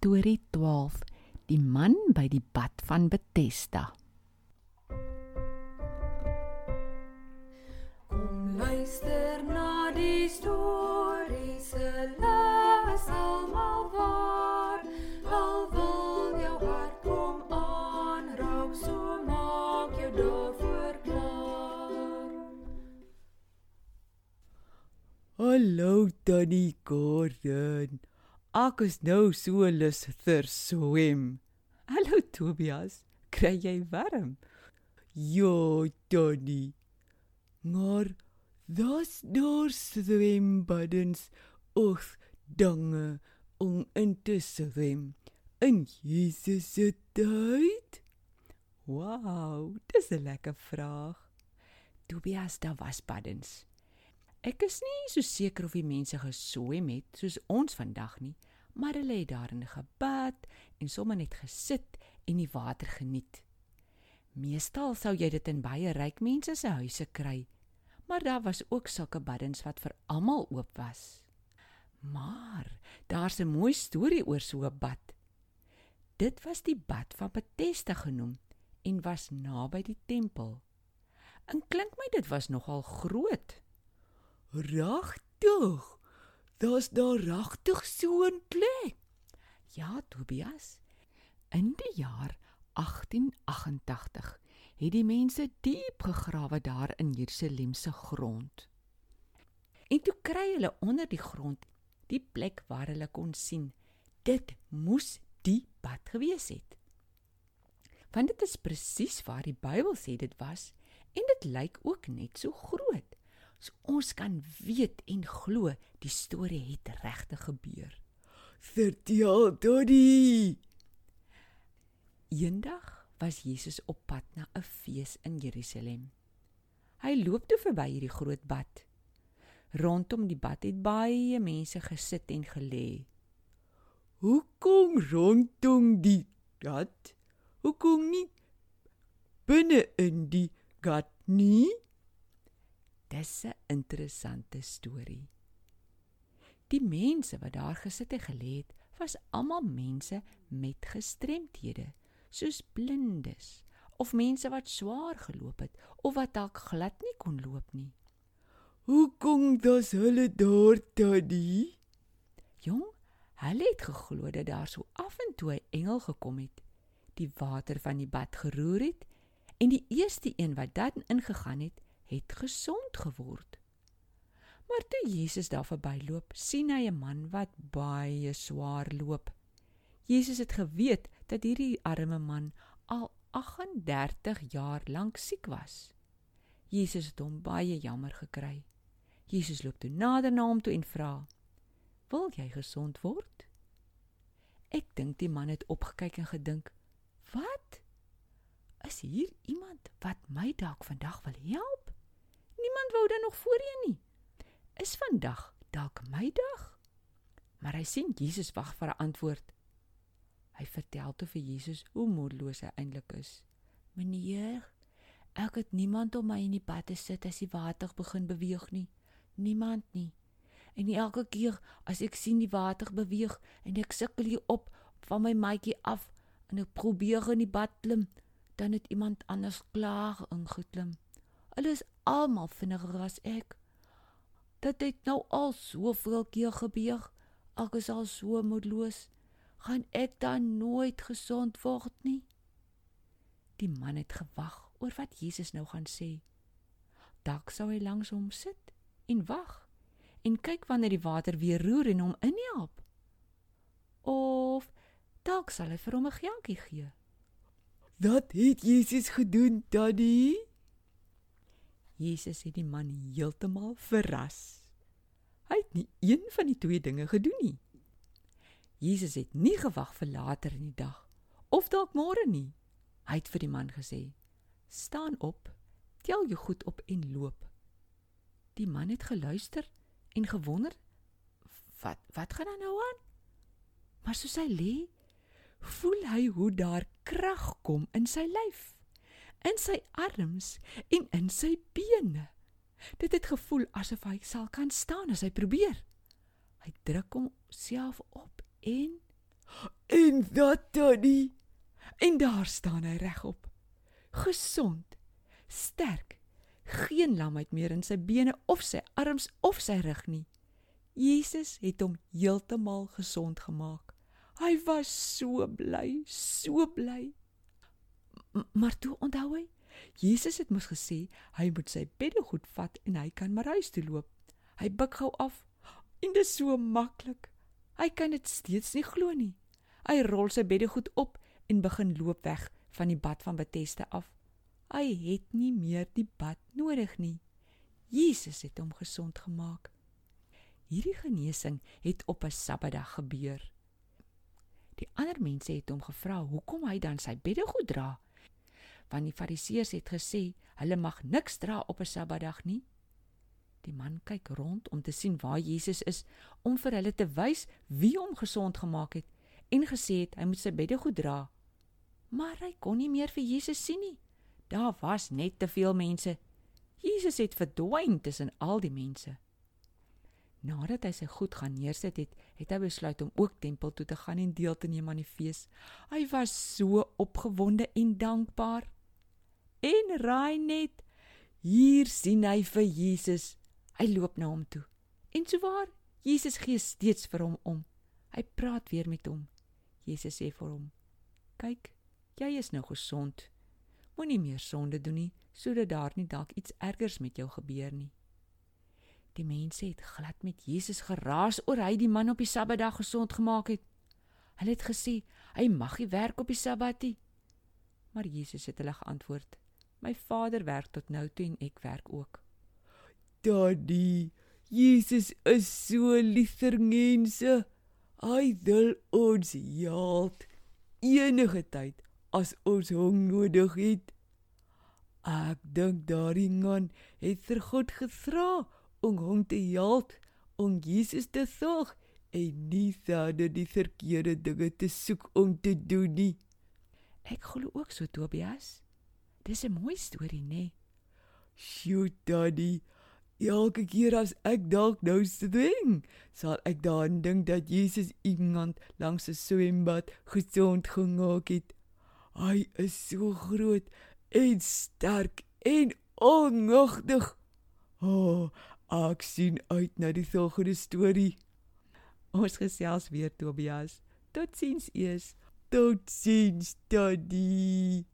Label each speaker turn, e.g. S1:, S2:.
S1: Storie 12: Die man by die bad van Bethesda.
S2: Kom luister na die storie se les almal waar al wil jou hart kom aanraak so maak jou daarvoor klaar
S3: Hallo Tannie Gordon. Ek is nou so lus vir swem. Hallo Tobias, kry jy warm? Ja, Tannie. Maar daar's daar swembaddens of dinge om in te swem. In Jesus se tyd? Wow, dis 'n lekker vraag.
S1: Tobias, daar was baddens. Ek is nie so seker of die mense geswem het soos ons vandag nie, maar hulle het daarin gebad en sommer net gesit en die water geniet. Meestal sou jy dit in baie ryk mense se huise kry, maar daar was ook sulke baddens wat vir almal oop was. Maar daar's 'n mooi storie oor so 'n bad. Dit was die bad van Bethesda genoem en was naby die tempel. En klink my dit was nogal groot.
S3: Regtig? Daar's daar regtig so 'n plek?
S1: Ja, Tobias. In die jaar 1888 het die mense diep gegrawe daar in Jerusalem se grond. En toe kry hulle onder die grond die plek waar hulle kon sien dit moes die bad gewees het. Want dit is presies waar die Bybel sê dit was en dit lyk ook net so groot. So ons kan weet en glo die storie het regtig gebeur.
S3: Vertel Dodie.
S1: Eendag was Jesus op pad na 'n fees in Jerusalem. Hy loop toe verby hierdie groot bad. Rondom die bad het baie mense gesit en gelê.
S3: Hoekom rondom die gat? Hoekom nie binne in die gat nie?
S1: Dis 'n interessante storie. Die mense wat daar gesit en gelê het, was almal mense met gestremthede, soos blindes of mense wat swaar geloop het of wat dalk glad nie kon loop nie.
S3: Hoekom das hulle daar tadie?
S1: Jong, hulle het geglo dat daar so af en toe 'n engel gekom het, die water van die bad geroer het en die eerste een wat dan ingegaan het, het gesond geword. Maar toe Jesus daar verbyloop, sien hy 'n man wat baie swaar loop. Jesus het geweet dat hierdie arme man al 38 jaar lank siek was. Jesus het hom baie jammer gekry. Jesus loop toe nader na hom toe en vra: "Wil jy gesond word?" Ek dink die man het opgekyk en gedink: "Wat? Is hier iemand wat my dalk vandag wil help?" Niemand wou dan nog voorheen nie. Is vandag dalk my dag? Maar hy sien Jesus wag vir 'n antwoord. Hy vertel toe vir Jesus hoe moedeloos hy eintlik is. "Meneer, ek het niemand om my in die bad te sit as die water begin beweeg nie. Niemand nie. En elke keer as ek sien die water beweeg en ek sukkel hier op van my maatjie af en ek probeer in die bad klim, dan het iemand anders klaar ingeklim." Hulle is almal vinniger as ek. Dit het nou al soveel keer gebeur. Ek is al so moedeloos. Gaan ek dan nooit gesond word nie? Die man het gewag oor wat Jesus nou gaan sê. Dalk sou hy langs hom sit en wag en kyk wanneer die water weer roer en hom inhelp. Of dalk sal hy vir hom 'n geldjie gee.
S3: Wat het Jesus gedoen, Daddy?
S1: Jesus het die man heeltemal verras. Hy het nie een van die twee dinge gedoen nie. Jesus het nie gewag vir later in die dag of dalk môre nie. Hy het vir die man gesê: "Staan op, tel jou goed op en loop." Die man het geluister en gewonder: "Wat wat gaan nou aan?" Maar soos hy lê, voel hy hoe daar krag kom in sy lyf in sy arms en in sy bene. Dit het gevoel asof hy sal kan staan as hy probeer. Hy druk homself op en
S3: dink dat Tannie.
S1: En daar staan hy regop. Gesond, sterk, geen lamheid meer in sy bene of sy arms of sy rug nie. Jesus het hom heeltemal gesond gemaak. Hy was so bly, so bly. Maar toe onthou hy, Jesus het mos gesê hy moet sy beddegoed vat en hy kan maar huis toe loop. Hy buig gou af en dit is so maklik. Hy kan dit steeds nie glo nie. Hy rol sy beddegoed op en begin loop weg van die bad van Betesda af. Hy het nie meer die bad nodig nie. Jesus het hom gesond gemaak. Hierdie genesing het op 'n Sabbatdag gebeur. Die ander mense het hom gevra hoekom hy dan sy beddegoed dra. Want die Fariseërs het gesê hulle mag niks dra op 'n Sabbatdag nie. Die man kyk rond om te sien waar Jesus is om vir hulle te wys wie hom gesond gemaak het en gesê het hy moet sy beddegoed dra. Maar hy kon nie meer vir Jesus sien nie. Daar was net te veel mense. Jesus het verdwyn tussen al die mense. Nadat hy sy goed gaan neersit het, het hy besluit om ook tempel toe te gaan en deel te neem aan die fees. Hy was so opgewonde en dankbaar. En raai net, hier sien hy vir Jesus. Hy loop na hom toe. En souwaar, Jesus gee steeds vir hom om. Hy praat weer met hom. Jesus sê vir hom: "Kyk, jy is nou gesond. Moenie meer sonde doen nie, sodat daar nie dalk iets ergers met jou gebeur nie." Die mense het glad met Jesus geraas oor hy die man op die Sabbatdag gesond gemaak het. Hulle het gesê hy mag nie werk op die Sabbat nie. Maar Jesus het hulle geantwoord: "My Vader werk tot nou toe en ek werk ook."
S3: Daddy, Jesus is so lief vir mense. Hy wil ons help enige tyd as ons hom nodig het. Ek dink daardie man het vir God gevra om hom te help om Jesus te sorg en nie verder die verkeerde dinge te soek om te doen nie.
S1: Ek glo ook so Tobias. Dis 'n mooi storie, né? Nee?
S3: Sjoe, Daddy. Elke keer as ek dalk nou swem, sal ek daaraan dink dat Jesus iemand langs 'n swembad gesond gemaak het. Hy is so groot en sterk en onmagtig. O, oh, ek sien uit na die volgende storie.
S1: Ons gesels weer Tobias. Totsiens eers.
S3: Totsiens, Daddy.